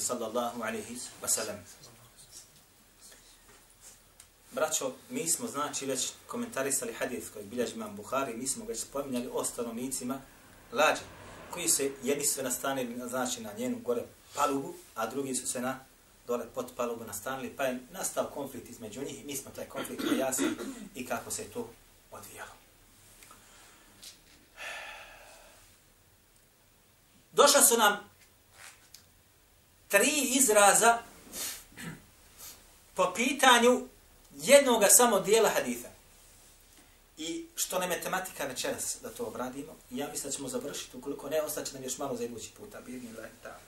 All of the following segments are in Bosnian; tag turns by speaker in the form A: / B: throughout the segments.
A: salatu sallallahu alaihi wasallam. Braćo, mi smo znači već komentarisali hadith koji bilježi imam Buhari, mi smo već spominjali o stanovnicima lađe, koji se jedni su nastanili znači, na njenu gore palubu, a drugi su se na dole pod palubu nastanili, pa je nastao konflikt između njih i mi smo taj konflikt pojasnili i kako se to odvijalo. Došla su nam tri izraza po pitanju jednoga samo dijela haditha. I što nam je tematika večeras da to obradimo, ja mislim da ćemo završiti, ukoliko ne, ostaće nam još malo za idući puta. Birni, da.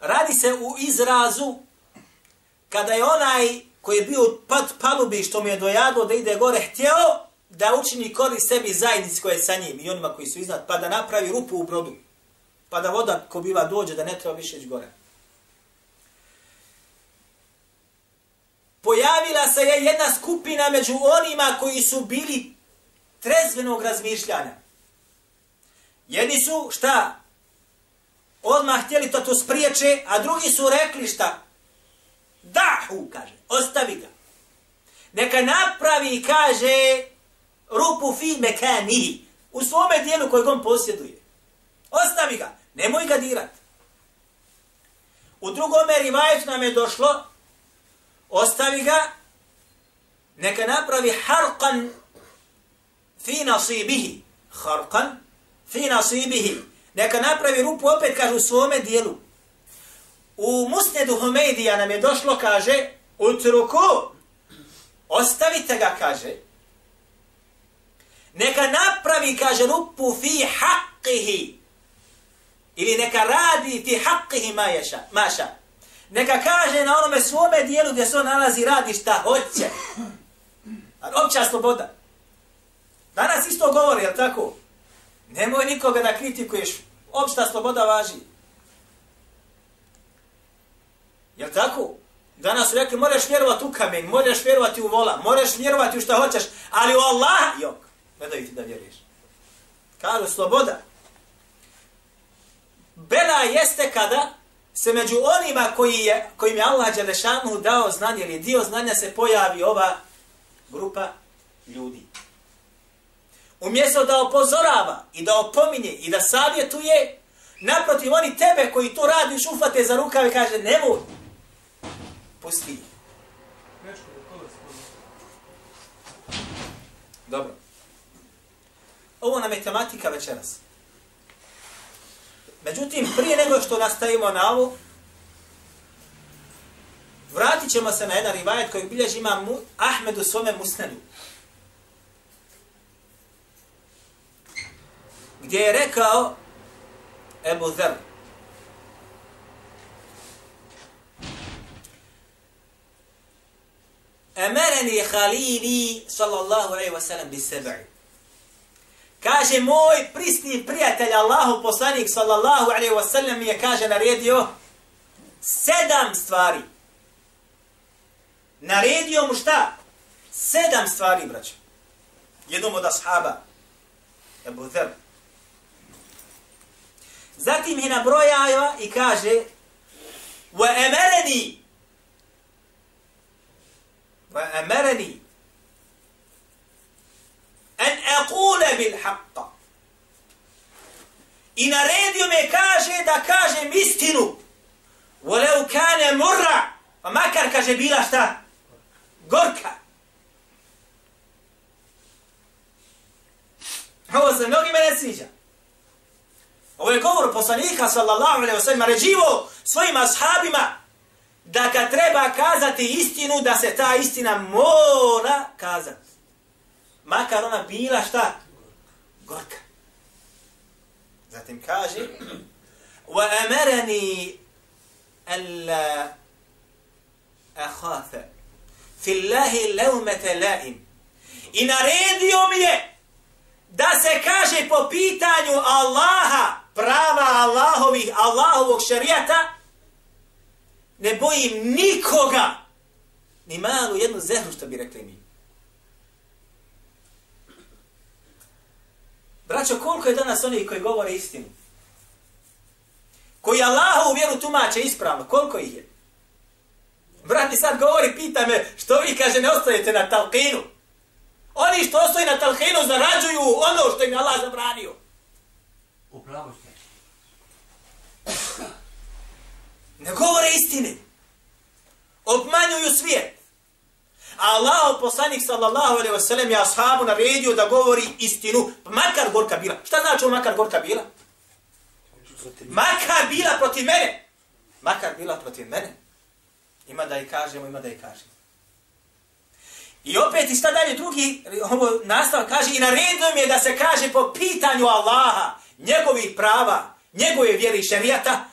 A: Radi se u izrazu kada je onaj koji je bio pat palubi što mu je dojadlo da ide gore htjeo da učini kori sebi zajednici koje je sa njim i onima koji su iznad, pa da napravi rupu u brodu. Pa da voda ko biva dođe da ne treba više ići gore. Pojavila se je jedna skupina među onima koji su bili trezvenog razmišljanja. Jedni su, šta? Odmah htjeli to to spriječe, a drugi su rekli šta? Dahu, kaže, ostavi ga. Neka napravi, kaže, rupu fi mekani, u svome dijelu kojeg on posjeduje. Ostavi ga, nemoj ga dirat. U drugom rivajetu nam je došlo, ostavi ga, neka napravi harqan fi nasibihi. Harqan fi nasibihi. Neka napravi rupu, opet kaže, u svome dijelu. U musnedu Humeidija nam je došlo, kaže, utruku, ostavite ga, kaže, neka napravi, kaže, rupu fi haqqihi. Ili neka radi fi haqqihi maješa, maša. Neka kaže na onome svome dijelu gdje se on nalazi, radi šta hoće. Opća sloboda. Danas isto govori, jel tako? Nemoj nikoga da kritikuješ. Opšta sloboda važi. Jel tako? Danas su rekli, moraš vjerovati u kamen, moraš vjerovati u vola, moraš vjerovati u šta hoćeš, ali u Allah, jok ne daju ti da vjeruješ. Kažu sloboda. Bela jeste kada se među onima koji je, kojim je Allah Đelešanu dao znanje ili dio znanja se pojavi ova grupa ljudi. Umjesto da opozorava i da opominje i da savjetuje, naprotiv oni tebe koji to radiš ufate za rukave kaže nemoj. Pusti. Dobro. Ovo nam je tematika večeras. Međutim, prije nego što nastavimo na ovu, vratit ćemo se na jedan rivajet koji bilježi ima mu, Ahmed u svome musnedu. Gdje je rekao Ebu Zer. Emereni halili sallallahu alaihi wa sallam bi seba'i. Kaže, moj prisni prijatelj Allahu poslanik sallallahu alaihi wa sallam mi je, kaže, naredio sedam stvari. Naredio mu šta? Sedam stvari, braćo. Jednom od ashaba. Ebu Zer. Zatim je nabrojava i kaže wa emereni wa emereni en aqula bil haqqa. I naredio me kaže da kažem istinu. Voleu kane murra. Pa makar kaže bila šta? Gorka. Ovo se mnogi mene sviđa. Ovo je govor poslanika sallallahu alaihi wa sallam ređivo svojim ashabima da kad treba kazati istinu da se ta istina mora kazati makar ona bila šta? Gorka. Zatim kaže, wa amarani alla akhafa fi Allahi lawmata la'im. I naredio mi je da se kaže po pitanju Allaha, prava Allahovih, Allahovog šarijata, ne bojim nikoga, ni malu jednu zehru što bi rekli mi. Braćo, koliko je danas oni koji govore istinu? koji Allahovu vjeru tumače ispravno. Koliko ih je? Brat mi sad govori, pita me, što vi kaže ne ostajete na talqinu? Oni što ostaju na talqinu zarađuju ono što im Allah zabranio.
B: Upravo ste.
A: Ne govore istine. Obmanjuju svijet. Allah, poslanik sallallahu alaihi wasallam je ashabu naredio da govori istinu, pa makar gorka bila. Šta znači on makar gorka bila? Makar bila protiv mene. Makar bila protiv mene. Ima da i kažemo, ima da i kažemo. I opet, i šta dalje drugi, ovo nastav kaže, i naredio mi je da se kaže po pitanju Allaha, njegovih prava, njegove vjere i šerijata,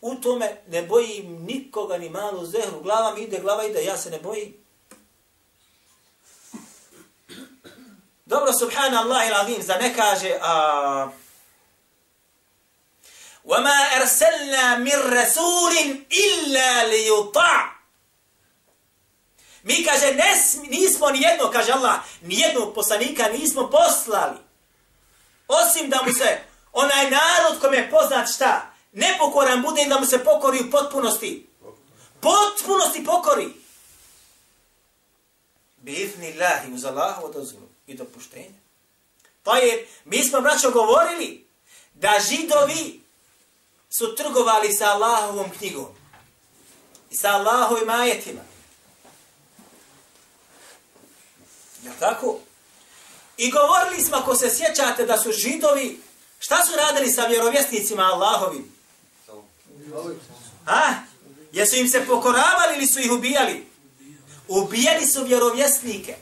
A: u tome ne bojim nikoga ni malu zehru. Glava mi ide, glava ide, ja se ne bojim. Dobro, subhanallah il azim, za ne kaže, a... وَمَا أَرْسَلْنَا مِنْ رَسُولٍ إِلَّا لِيُطَعْ Mi kaže, nes, nismo ni jedno, kaže Allah, ni jednog poslanika nismo poslali. Osim da mu se onaj narod kome je poznat šta, nepokoran bude da mu se pokori u potpunosti. Potpunosti pokori. Bifni lahi uz Allahu dozvolu i dopuštenja. Pa je, mi smo braćo govorili da židovi su trgovali sa Allahovom knjigom i sa Allahovim ajetima. Je tako? I govorili smo, ako se sjećate, da su židovi, šta su radili sa vjerovjesnicima Allahovim? A? Jesu im se pokoravali ili su ih ubijali? Ubijali su vjerovjesnike.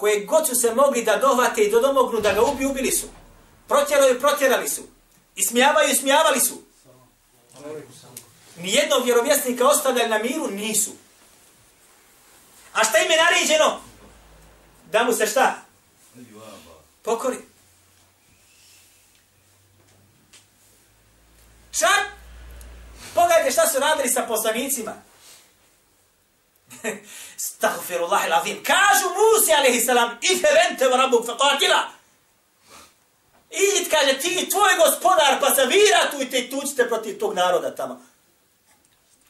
A: Koje god su se mogli da dohvate i dodomognu da ga ubiju, ubili su. Protjeraju, protjerali su. I smijavaju, smijavali su. Nijednog vjerovjesnika ostavljali na miru, nisu. A šta im je naređeno? Da mu se šta? Pokori. Čak, pogledajte šta su radili sa poslanicima. Stagfirullah il-azim. Kažu Musi, alaihi salam, ife vente rabu faqatila. Idit, kaže, ti tvoj gospodar, pa se viratujte i tučite protiv tog naroda tamo.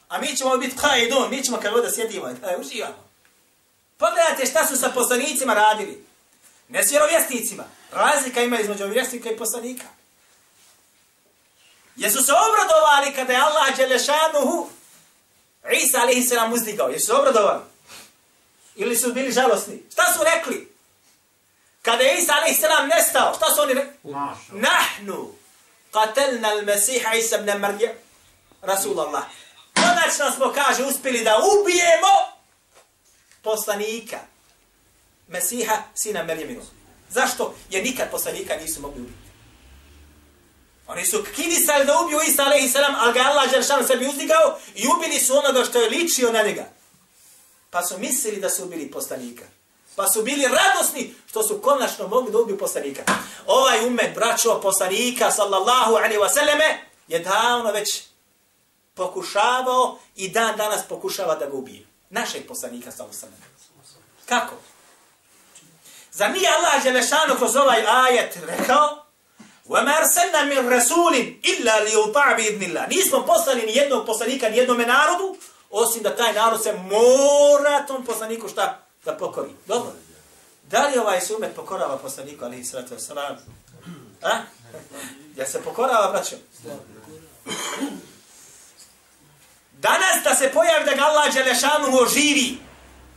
A: A mi ćemo biti kaidun, mi ćemo kad da sjedimo, da e, uživamo. Pogledajte šta su sa poslanicima radili. Ne s vjerovjesnicima. Razlika ima između vjerovjesnika i poslanika. Jesu se obradovali kada je Allah Đelešanuhu Isa alaihi sallam uzdigao. Jesu se obradovali? Ili su bili žalosni? Šta su rekli? Kada je Isa sallam nestao, šta su oni rekli? Nahnu qatelna al-Mesiha Isa ibn Marija Rasulallah. Konačno smo, kaže, uspjeli da ubijemo poslanika Mesiha, sina Merjeminu. Zašto? Jer nikad poslanika nisu mogli ubiti. Oni su kidisali da ubiju Isa alaihi salam, ali ga Allah Đeršanu sebi uzdigao i ubili su onoga što je ličio na njega. Pa su mislili da su ubili poslanika. Pa su bili radosni što su konačno mogli da ubiju poslanika. Ovaj umet, braćo poslanika, sallallahu alaihi wasallame, je davno već pokušavao i dan danas pokušava da ga ubije. Našeg poslanika, sallallahu alaihi wasallame. Kako? Za nije Allah Đelešanu kroz ovaj ajet rekao, وَمَا أَرْسَلْنَا مِنْ رَسُولٍ إِلَّا لِيُطَعْ بِإِذْنِ اللَّهِ Nismo poslali ni jednog poslanika, ni jednom narodu, osim da taj narod se mora tom poslaniku šta? Da pokori. Dobro. Da li ovaj sumet pokorava poslaniku, alihi sallatu wasalam? A? Ja se pokorava, braćo? Danas da se pojavi da ga Allah Đelešanu oživi,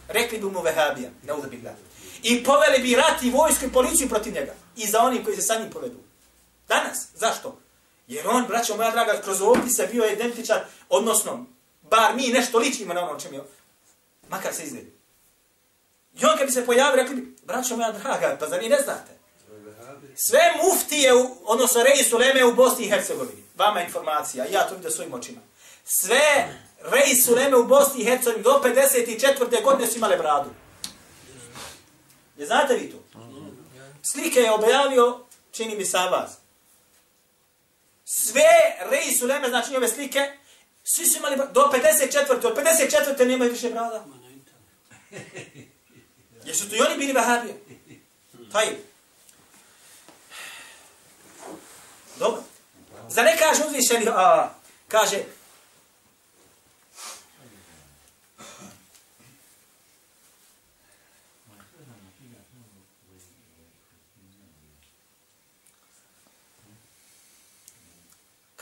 A: rekli bi mu vehabija, ne uzabi I poveli bi rat i vojsku i policiju protiv njega. I za onim koji se sa njim povedu. Danas. Zašto? Jer on, braćo moja draga, kroz opise bio identičan, odnosno, bar mi nešto ličimo na ono čem je, makar se izgledi. I on kad bi se pojavio, rekli bi, braćo moja draga, pa za vi ne znate? Sve muftije, odnosno reji uleme u Bosni i Hercegovini. Vama informacija, ja to vidim svojim očima. Sve reji uleme u Bosni i Hercegovini do 54. godine su imale bradu. Je znate vi to? Slike je objavio, čini mi sa vas sve reji su leme, znači njove slike, svi su imali do 54. Od 54. nemaju više brada. Jesu tu i oni bili vahabije? Taj. Dobro. Za ne kaže uzvišeni, a, kaže,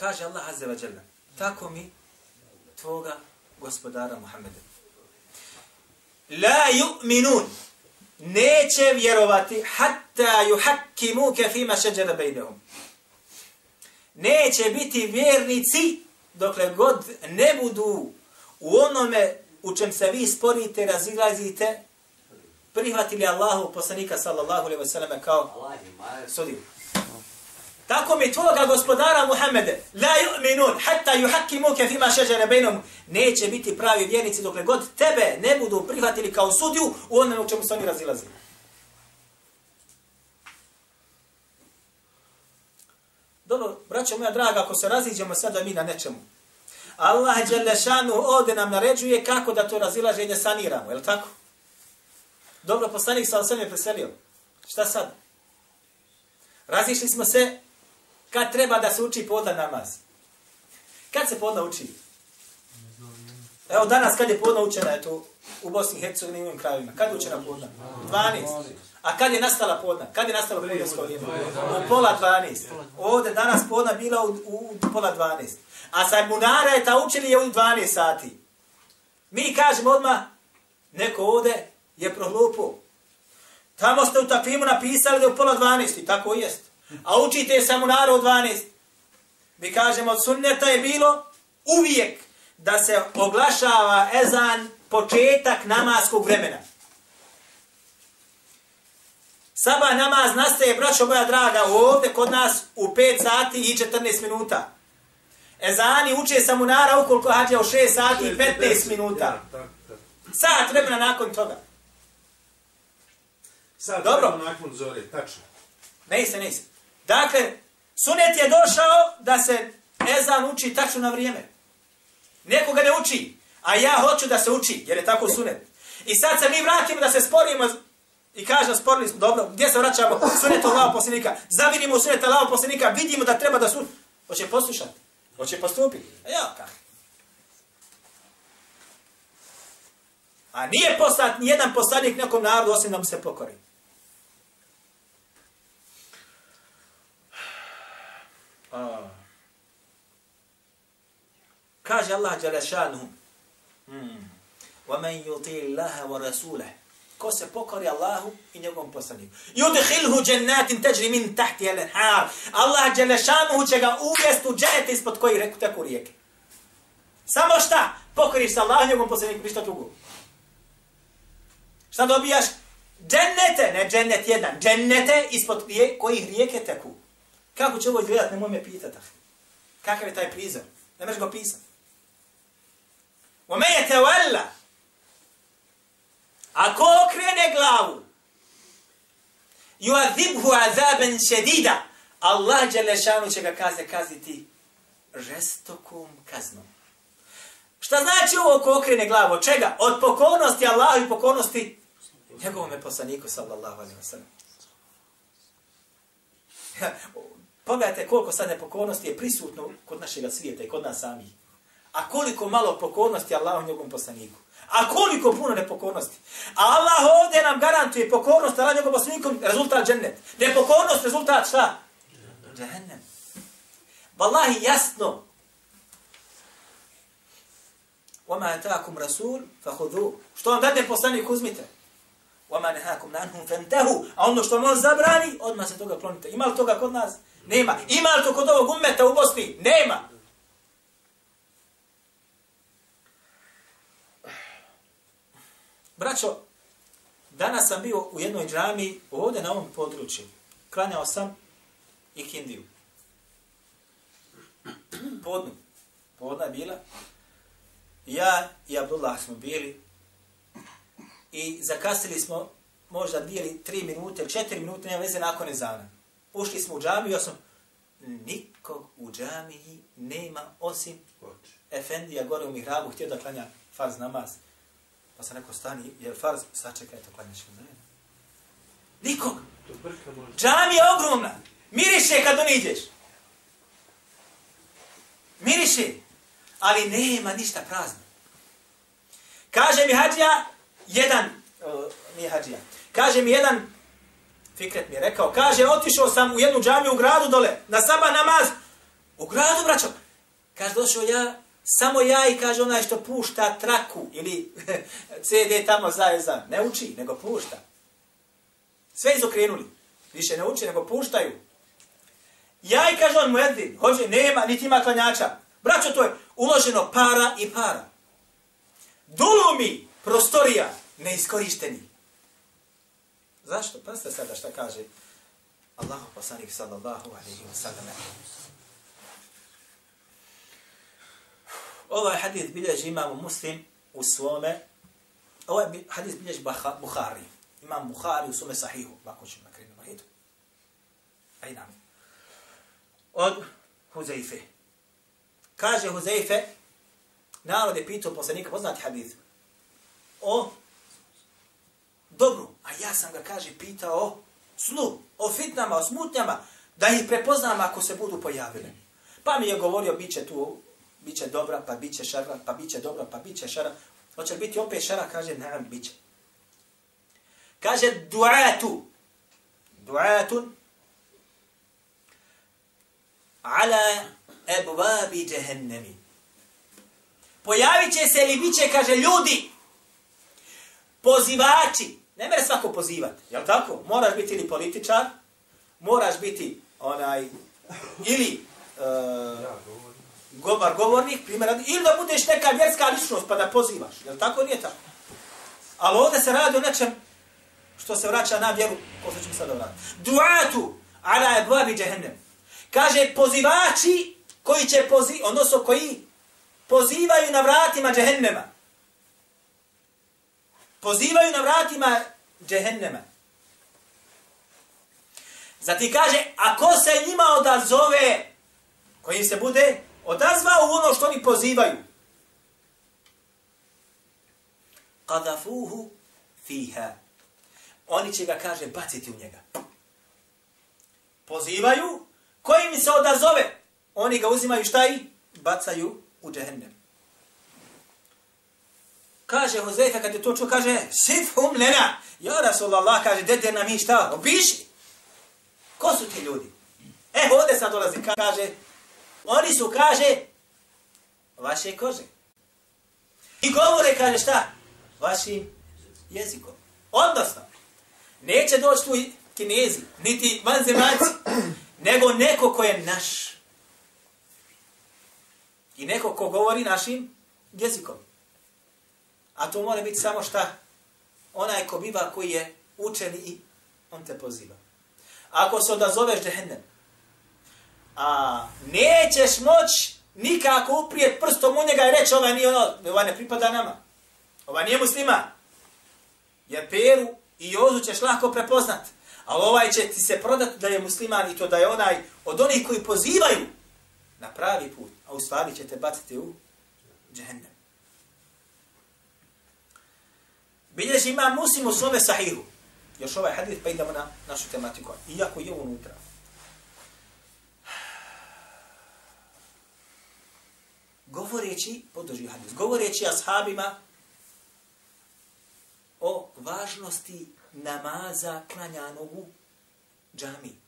A: kaže Allah Azza wa Jalla, tako mi tvoga gospodara Muhammeda. La yu'minun, neće vjerovati hatta yuhakkimuke fima šeđara bejnehum. Neće biti vjernici dokle god ne budu u onome u čem se vi sporite, razilazite, prihvatili Allahu poslanika sallallahu alaihi wa sallam kao sudiju. Tako mi tvoga gospodara Muhammede, la yu'minun, hatta yuhakkimuke fima šeđene bejnom, neće biti pravi vjernici dokle god tebe ne budu prihvatili kao sudiju u onome u čemu se oni razilazili. Dobro, braćo moja draga, ako se raziđemo sada mi na nečemu, Allah Đelešanu ovdje nam naređuje kako da to razilaženje saniramo, je li tako? Dobro, poslanik sa osam je preselio. Šta sad? Razišli smo se kad treba da se uči podna namaz. Kad se podna uči? Evo danas kad je podna učena, eto, u Bosni i Hercegovini i ovim krajevima. Kad je učena podna? 12. A kad je nastala podna? Kad je nastala podnevsko vrijeme? U pola 12. Ovdje danas podna bila u, u, u pola 12. A sa Munara je ta učili je u 12 sati. Mi kažemo odmah, neko ovdje je prohlupo. Tamo ste u takvimu napisali da je u pola 12. I tako jest. A učite sa Munara u 12. Mi kažemo, od sunneta je bilo uvijek da se oglašava ezan početak namaskog vremena. Saba namaz nastaje, braćo moja draga, ovdje kod nas u 5 sati i 14 minuta. Ezani uče sa munara ukoliko hađe u 6 sati i 15 minuta. Sat vremena nakon toga.
C: Sad,
A: Dobro.
C: nakon zore, tačno.
A: Ne se, ne se. Dakle, sunet je došao da se ezan uči tačno na vrijeme. Neko ga ne uči, a ja hoću da se uči, jer je tako sunet. I sad se mi vratimo da se sporimo i kažem, sporili smo, dobro, gdje se vraćamo? Sunet Allaho posljednika. Zavidimo sunet Allaho posljednika, vidimo da treba da su... Hoće poslušati, hoće postupiti. A ja, kako? A nije poslat ni jedan poslanik nekom narodu osim da mu se pokori. A. Kaže Allah Đalešanuhu, hmm. وَمَنْ يُطِيِ اللَّهَ وَرَسُولَهِ Ko se pokori Allahu i njegovom poslaniku. يُدْخِلْهُ جَنَّاتٍ تَجْرِ مِنْ تَحْتِ الْحَارِ Allah Đalešanuhu će ga uvijest u dženet ispod koji reku teku rijeke. Samo šta? Pokoriš se Allahu i njegovom poslaniku, ništa drugo. Šta dobijaš? Džennete, ne džennet jedan, džennete ispod rije, kojih rijeke teku. Kako će ovo izgledat, nemoj me pitat. Kakav je taj prizor? Ne možeš ga opisat. O me je te vrla. Ako okrene glavu, juazibhu azaben šedida, Allah Đelešanu će ga kazne kazniti žestokom kaznom. Šta znači ovo ako okrene glavu? Od čega? Od pokornosti Allahu i pokornosti njegovome poslaniku, sallallahu alaihi wa sallam. Pogledajte koliko sad nepokornosti je prisutno kod našeg svijeta i kod nas sami. A koliko malo pokornosti Allah u njegovom poslaniku. A koliko puno nepokornosti. A Allah ovdje nam garantuje pokornost Allah njegovom poslaniku rezultat džennet. Nepokornost rezultat šta? Džennet. Wallahi jasno. Wama atakum rasul fakhudhu. Što vam dadne poslanik uzmite. Wama nahakum anhu fantahu. A ono što vam on zabrani, odmah se toga klonite. Ima li toga kod nas? Nema. Ima li to kod ovog ummeta u Bosni? Nema. Braćo, danas sam bio u jednoj džami ovdje na ovom području. Klanjao sam i kindiju. Podnu. Podna je bila. Ja i Abdullah smo bili i zakasili smo možda dvije ili tri minute, četiri minute, nema veze nakon ezana. Ušli smo u džamiju, ja sam nikog u džamiji nema osim Efendija gore u mihrabu, htio da klanja farz namaz. Pa sam rekao, stani, je farz, sačekaj, to klanjaš ćemo zajedno. Nikog. Džamija je ogromna. Miriše kad on ideš. Miriše, ali nema ništa prazno. Kaže mi hađija, jedan, o, nije hađija, kaže mi jedan, Fikret mi je rekao, kaže, otišao sam u jednu džamiju u gradu dole, na saba namaz, u gradu, braćo. Kaže, došao ja, samo ja i kaže onaj što pušta traku, ili CD tamo za, ne uči, nego pušta. Sve izokrenuli. Više ne uči, nego puštaju. Ja i kaže on mu Edvin, hođe, nema, niti ima klanjača. Braćo, to je uloženo para i para. Dulumi, prostorija, neiskorišteni. Zašto? Pa ste sada šta kaže Allahu poslanik sallallahu alaihi wa sallam. Ovaj hadith bilježi imamo muslim u svome, ovaj hadith bilježi Bukhari. Imam Bukhari u svome sahihu, bako ću na krenu redu. Aj nam. Od Huzeife. Kaže Huzeife, narod je pitao poslanika, poznati hadith, o dobru, a ja sam ga, kaže, pitao o slu, o fitnama, o smutnjama, da ih prepoznam ako se budu pojavile. Pa mi je govorio, bit će tu, bit će dobra, pa bit će šara, pa bit će dobra, pa bit će šara. Hoće biti opet šara, kaže, naam, bit će. Kaže, duatu, duatun, ala ebvabi džehennemi. Pojavit će se ili bit će, kaže, ljudi, pozivači, ne mere svako pozivati, jel tako? Moraš biti ili političar, moraš biti onaj, ili uh, gobar govornik, primjer, ili da budeš neka vjerska ličnost pa da pozivaš, jel tako? Nije tako. Ali ovdje se radi o nečem što se vraća na vjeru, ko se ćemo sada vratiti. Duatu ala ebvabi džehennem. Kaže, pozivači koji će pozi, odnosno koji pozivaju na vratima džehennema pozivaju na vratima džehennema. Zati kaže, ako se njima odazove, koji se bude odazvao u ono što oni pozivaju, qadafuhu fiha. Oni će ga, kaže, baciti u njega. Pozivaju, koji mi se odazove, oni ga uzimaju šta i bacaju u džehennem. Kaže Huzeyfe kad je to čuo, kaže, sifhum lena. Ja Rasulallah kaže, dede nam i šta, opiši. Ko su ti ljudi? E, ovdje sad dolazi, kaže, oni su, kaže, vaše kože. I govore, kaže, šta? Vašim jezikom. Odnosno, neće doći tu kinezi, niti vanzemaci, nego neko ko je naš. I neko ko govori našim jezikom. A to mora biti samo šta? Onaj ko biva koji je učeni i on te poziva. Ako se odazoveš džehennem, a nećeš moć nikako uprijet prstom u njega i reći ova nije ono, ova ne pripada nama. Ova nije muslima. Jer Peru i Jozu ćeš lako prepoznat. Ali ovaj će ti se prodat da je musliman i to da je onaj od onih koji pozivaju na pravi put. A u stvari će te baciti u džehennem. Bilježi ima muslim u svome sahihu. Još ovaj hadith pa idemo na našu tematiku. Iako je unutra. Govoreći, podrži hadith, govoreći ashabima o važnosti namaza klanjanog u džami.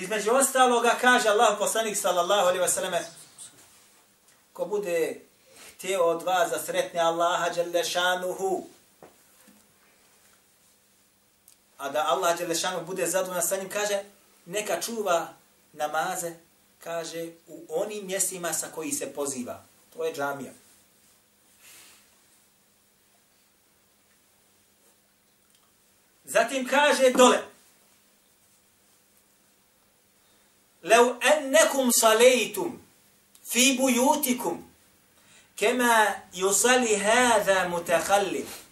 A: Između ostaloga kaže Allah poslanik sallallahu alaihi wasallam ko bude htio od vas da sretne Allaha Đelešanuhu a da Allah Đelešanuhu bude zadovoljan sa njim kaže neka čuva namaze kaže u onim mjestima sa koji se poziva. To je džamija. Zatim kaže dole لو أنكم صليتم في بيوتكم كما يصلي هذا متخلف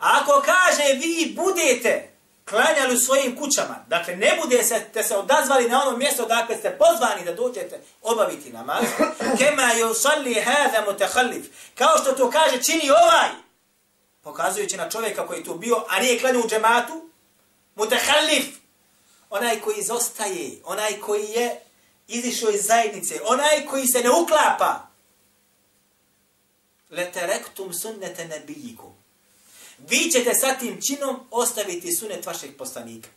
A: Ako kaže vi budete klanjali u svojim kućama, dakle ne bude se, te se odazvali na ono mjesto dakle ste pozvani da dođete obaviti namaz, kema yusalli hadha mutakhallif, kao što to kaže čini ovaj, pokazujući na čovjeka koji tu bio, a nije klanio u džematu, Mutahallif. Onaj koji izostaje. Onaj koji je izišao iz zajednice. Onaj koji se ne uklapa. Leterektum sunnete nebijikum. Vi ćete sa tim činom ostaviti sunet vašeg poslanika.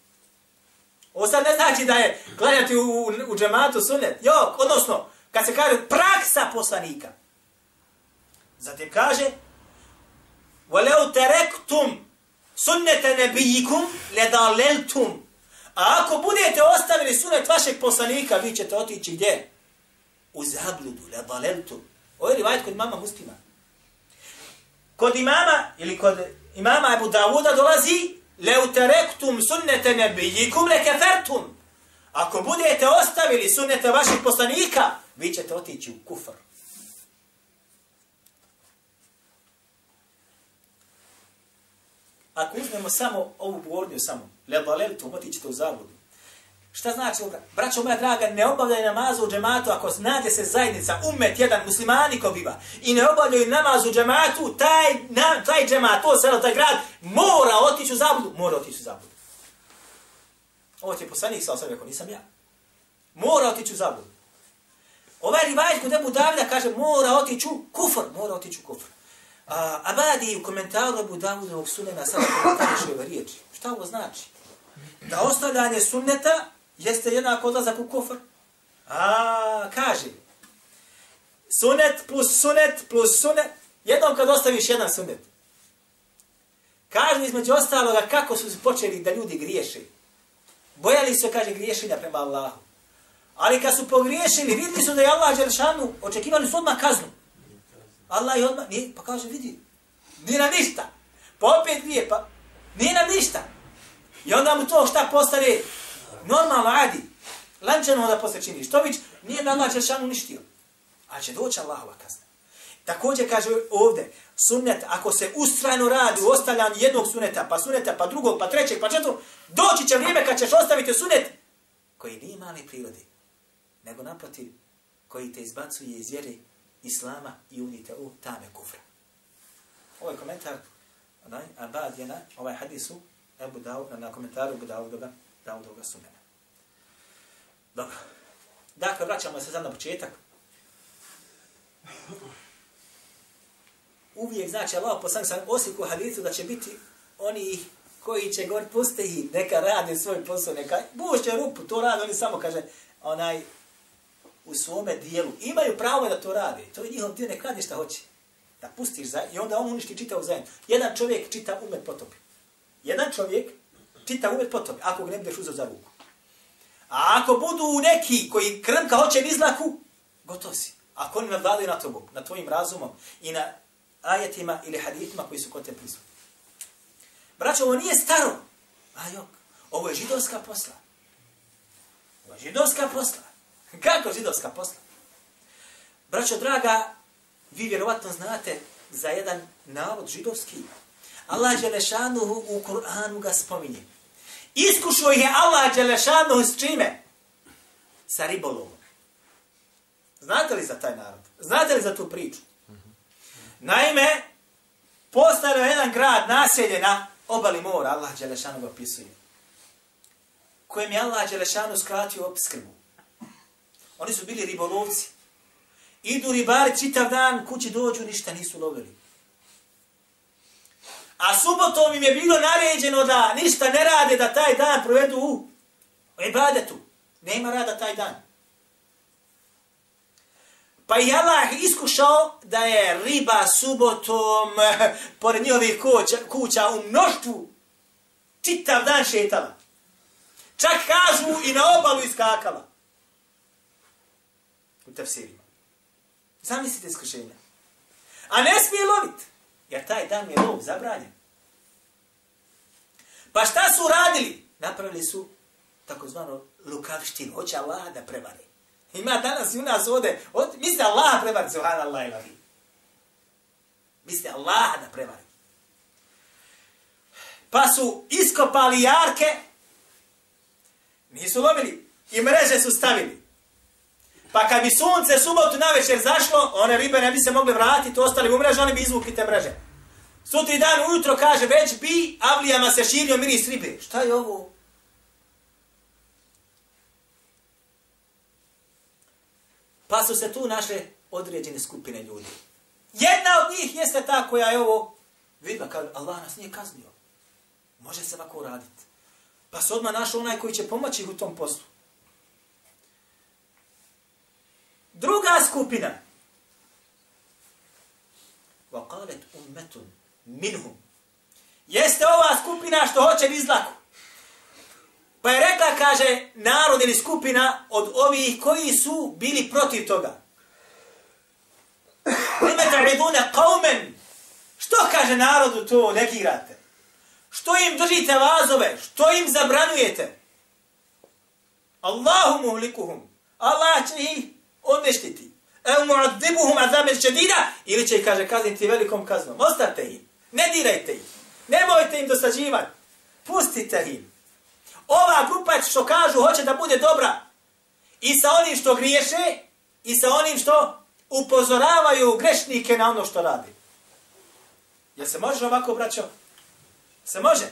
A: Ovo sad ne znači da je gledati u, u, u džematu sunet. Jo, odnosno, kad se kaže praksa poslanika. Zatim kaže, وَلَوْ تَرَكْتُمْ سُنَّةَ نَبِيِّكُمْ لَدَالَلْتُمْ A ako budete ostavili sunet vašeg poslanika, vi ćete otići gdje? U zabludu, le valentu. Ovo je li vajt kod imama Muslima? Kod imama, ili kod imama Ebu Davuda dolazi, le uterektum sunnete nebijikum le kefertum. Ako budete ostavili sunnete vašeg poslanika, vi ćete otići u kufr. Ako uzmemo samo ovu gornju samo, le baleltu, otićete u zabudu. Šta znači ovo? Braćo moja draga, ne obavljaju namazu u džematu ako znate se zajednica, umet jedan, muslimani ko biva, i ne obavljaju namazu u džematu, taj, na, taj džemat, to selo, taj grad, mora otići u zabudu. Mora otići u zabudu. Ovo ti je poslanik sa osam, nisam ja. Mora otići u zabudu. Ovaj rivajet kod Ebu Davida kaže mora otići u kufr, mora otići u kufr. A, Abadi u komentaru Ebu Davidovog sunena sada komentariše ove riječi. Šta ovo znači? Da ostavljanje sunneta jeste jednako odlazak u kufr. A, kaže. Sunet plus sunet plus sunet. Jednom kad ostaviš jedan sunet. Kaže između ostaloga kako su počeli da ljudi griješe. Bojali se, kaže, griješenja prema Allahu. Ali kad su pogriješili, vidjeli su da je Allah Đelšanu, očekivali su odmah kaznu. Allah je odmah, nije, pa kaže, vidi, nije nam ništa. Pa opet nije, pa nije nam ništa. I onda mu to šta postane normalno, adi. Lančano da posle čini. Što bić, nije nam Allah Đeršanu uništio. Ali će doći Allahova kazna. Također kaže ovdje, sunnet, ako se ustrajno radi u ostavljanju jednog suneta, pa suneta, pa drugog, pa trećeg, pa četvrtog, doći će vrijeme kad ćeš ostaviti sunet koji nije mali prirodi nego naprotiv koji te izbacuje iz vjere Islama i unite u tame kufra. Ovaj komentar onaj, Abad je na ovaj hadisu Ebu Daud, na komentaru Ebu Dawudoga, Dawudoga sumena. Dobro. Dakle, vraćamo se sad na početak. Uvijek znači Allah poslanik sam osiku hadisu da će biti oni koji će gor puste i neka rade svoj posao, neka bušće rupu, to rade, oni samo kaže, onaj, u svome dijelu. Imaju pravo da to rade. To je njihov dio, nek radi šta hoće. Da pustiš za... I onda on uništi čitav zajedno. Jedan čovjek čita umet potopi. Jedan čovjek čita umet potopi. Ako ga ne budeš uzao za ruku. A ako budu neki koji krmka hoće izlaku, gotov si. Ako oni nadvladaju na tobom, na tvojim razumom i na ajetima ili haditima koji su kod te prisutni. Braćo, ovo nije staro. A jok, ovo je židovska posla. Ovo je židovska posla. Kako židovska posla? Braćo draga, vi vjerovatno znate za jedan navod židovski. Allah Đelešanuhu u Kur'anu ga spominje. Iskušao je Allah Đelešanuhu s čime? Sa ribolovom. Znate li za taj narod? Znate li za tu priču? Naime, postavio jedan grad naselje na obali mora, Allah Đelešanu ga opisuje, kojem je Allah Đelešanu skratio obskrbu. Oni su bili ribolovci. Idu ribari čitav dan, kući dođu, ništa nisu lovili. A subotom im je bilo naređeno da ništa ne rade, da taj dan provedu u ibadetu. Nema rada taj dan. Pa je Allah iskušao da je riba subotom pored njihovih kuća, kuća u mnoštvu čitav dan šetala. Čak kažu i na obalu iskakala u tafsirima. Zamislite iskušenja. A ne smije lovit. Jer taj dan je lov zabranjen. Pa šta su radili? Napravili su takozvano lukavštinu. Hoće Allah da prevari. Ima danas i u nas ovde. Od, misle Allah prevari. Zuhan Allah i lavi. Misle Allah da prevari. Pa su iskopali jarke. Nisu lovili. I mreže su stavili. Pa kad bi sunce subotu na večer zašlo, one ribe ne bi se mogle vratiti, ostali u mreže, oni bi izvukli te mreže. Sutri dan ujutro kaže, već bi avlijama se širio miris ribe. Šta je ovo? Pa su se tu našle određene skupine ljudi. Jedna od njih jeste ta koja je ovo vidla, kad Allah nas nije kaznio. Može se ovako uraditi. Pa se odmah našao onaj koji će pomoći u tom poslu. Druga skupina. وقالت أمة منهم Jeste ova skupina što hoće izlaku. Pa je rekla, kaže, narod ili skupina od ovih koji su bili protiv toga. Lime ta'idune qawmen. Što kaže narodu to negirate? Što im držite vazove? Što im zabranujete? Allahu muhlikuhum. Allah će ih odneštiti. Evo mu'adibuhum azamil šedida. Ili će ih, kaže, kazniti velikom kaznom. Ostate im. Ne dirajte ih. Nemojte im dosađivati. Pustite im. Ova grupa što kažu hoće da bude dobra. I sa onim što griješe, i sa onim što upozoravaju grešnike na ono što radi. Jel se može ovako, braćo? Se može?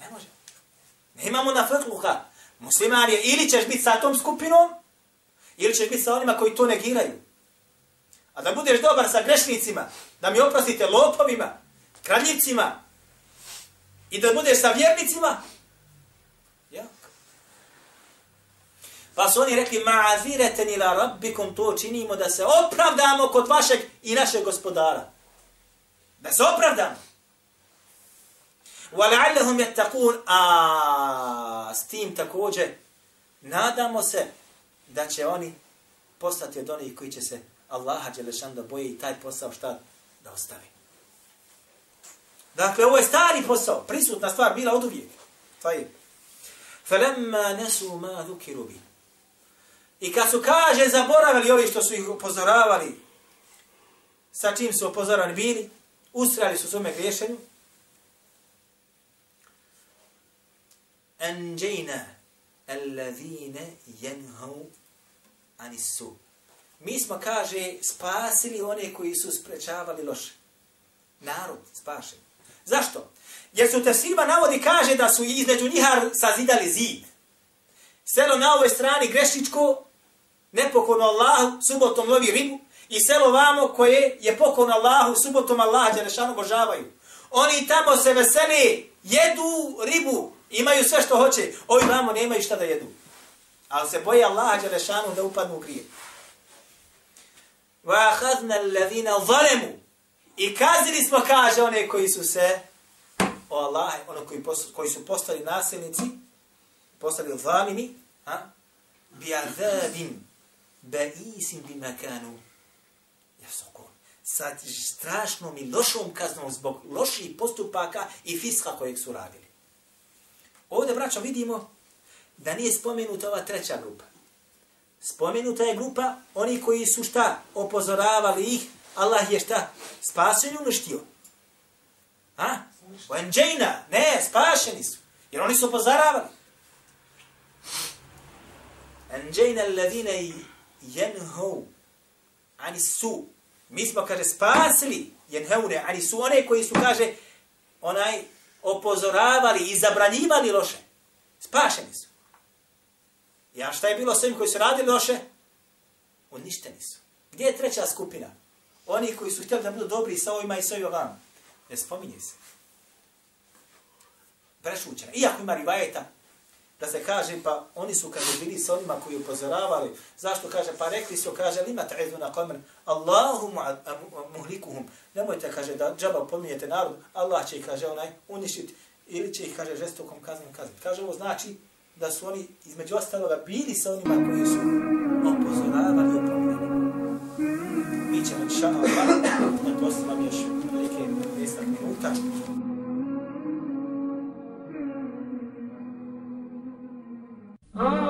A: Ne može. Ne imamo na fetluha. Musliman je ili ćeš biti sa tom skupinom, ili ćeš biti sa onima koji to negiraju. A da budeš dobar sa grešnicima, da mi oprostite lopovima, kraljivcima, i da budeš sa vjernicima, jak. Pa su oni rekli, ma'azireten ila rabbikum, to činimo da se opravdamo kod vašeg i našeg gospodara. Da se opravdamo. وَلَعَلَّهُمْ يَتَّقُونَ A s tim također nadamo se da će oni postati od onih koji će se Allaha Đelešan da boje i taj posao šta da ostavi. Dakle, ovo je stari posao, prisutna stvar, bila od uvijek. To je. Felemma nesu ma duki rubi. I kad su kaže zaboravili ovi što su ih upozoravali, sa čim su upozorani bili, usrali su svome griješenju, Anđejna alladhina jenhau ani su. Mi smo, kaže, spasili one koji su sprečavali loše. Narod spašen. Zašto? Jer su te svima navodi kaže da su između njihar sazidali zid. Selo na ovoj strani grešičko, nepokorno Allahu, subotom lovi ribu, i selo vamo koje je pokon Allahu, subotom Allah, Đerešanu božavaju. Oni tamo se veseli, jedu ribu, imaju sve što hoće, ovi vamo nemaju šta da jedu Ali se boje Allah, Đelešanu, da upadnu u grije. وَأَخَذْنَا الَّذِينَ ظَلَمُوا I kazili smo, kaže, one koji su se, o Allah, ono koji, koji su postali nasilnici, postali zalimi, a? بِعَذَابٍ بَئِيسٍ بِمَكَانُ يَفْسُقُونَ sa strašnom i lošom kaznom zbog loših postupaka i fiska kojeg su radili. Ovdje, braćo, vidimo da nije spomenuta ova treća grupa. Spomenuta je grupa oni koji su šta opozoravali ih, Allah je šta spasen uništio. A? O ne, spašeni su. Jer oni su opozoravali. Enđejna alladine jenhou ani su. Mi smo, kaže, spasili jenheune ani su one koji su, kaže, onaj opozoravali i zabranjivali loše. Spašeni su. Ja šta je bilo s koji su radili loše? Uništeni su. Gdje je treća skupina? Oni koji su htjeli da budu dobri sa ovima i sa ovima vam. Ne spominje se. Prešućena. Iako ima rivajeta, da se kaže, pa oni su, kaže, bili sa onima koji upozoravali. Zašto kaže? Pa rekli su, kaže, lima ta'idu na kamer, Allahu muhlikuhum. Nemojte, kaže, da džaba pominjete narod, Allah će ih, kaže, onaj, uništiti ili će ih, kaže, žestokom kaznom kazniti. Kaže, ovo znači da su oni između ostaloga bili sa onima koji su opozoravali opominjali. Mi ćemo šalama vam, da postavam još neke mjesta minuta. Oh.